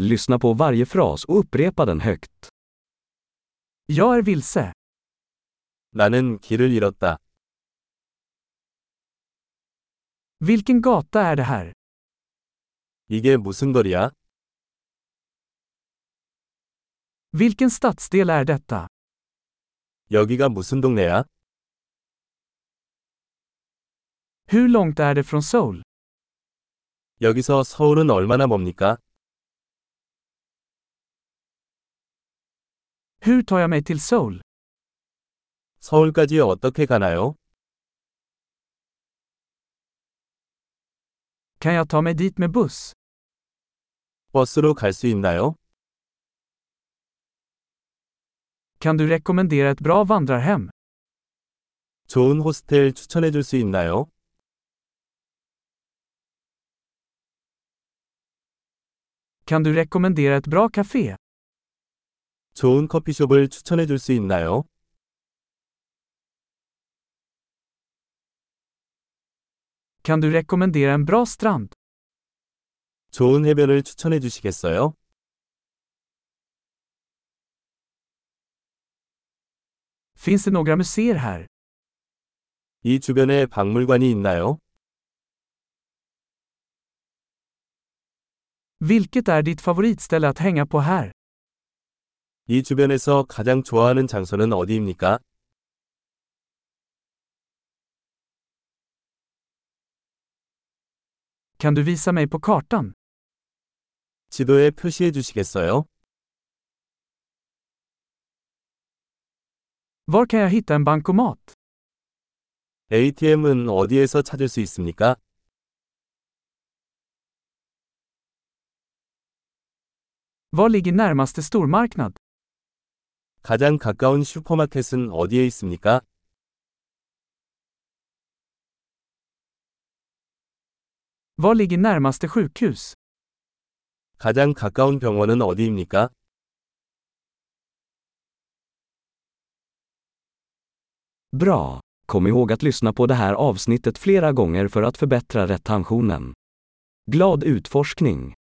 Lyssna på varje fras och upprepa den högt. Jag är vilse. 나는 길을 잃었다. Vilken gata är det här? 이게 무슨 거리야? Vilken stadsdel är detta? 여기가 무슨 동네야? Hur långt är det från Seoul? 여기서 서울은 얼마나 멉니까? Hur tar jag mig till Seoul? 서울까지 어떻게 가나요? Kan jag ta mig dit med buss? 버스로 갈 수 있나요? Kan du rekommendera ett bra vandrarhem? 좋은 호스텔 추천해 줄 수 있나요? Kan du rekommendera ett bra café? 좋은 커피숍을 추천해 줄 수 있나요? Kan du rekommendera en bra strand? 좋은 해변을 추천해 주시겠어요? Finns det några museer här? 이 주변에 박물관이 있나요? Vilket är ditt favoritställe att hänga på här? 이 주변에서 가장 좋아하는 장소는 어디입니까? Kan du visa mig på kartan? 지도에 표시해 주시겠어요? Var kan jag hitta en bankomat? ATM은 어디에서 찾을 수 있습니까? Var ligger närmaste stormarknad? 가장 가까운 슈퍼마켓은 어디에 있습니까? Var ligger närmaste sjukhus? 가장 가까운 병원은 어디입니까? Bra! Kom ihåg att lyssna på det här avsnittet flera gånger för att förbättra retentionen. Glad utforskning!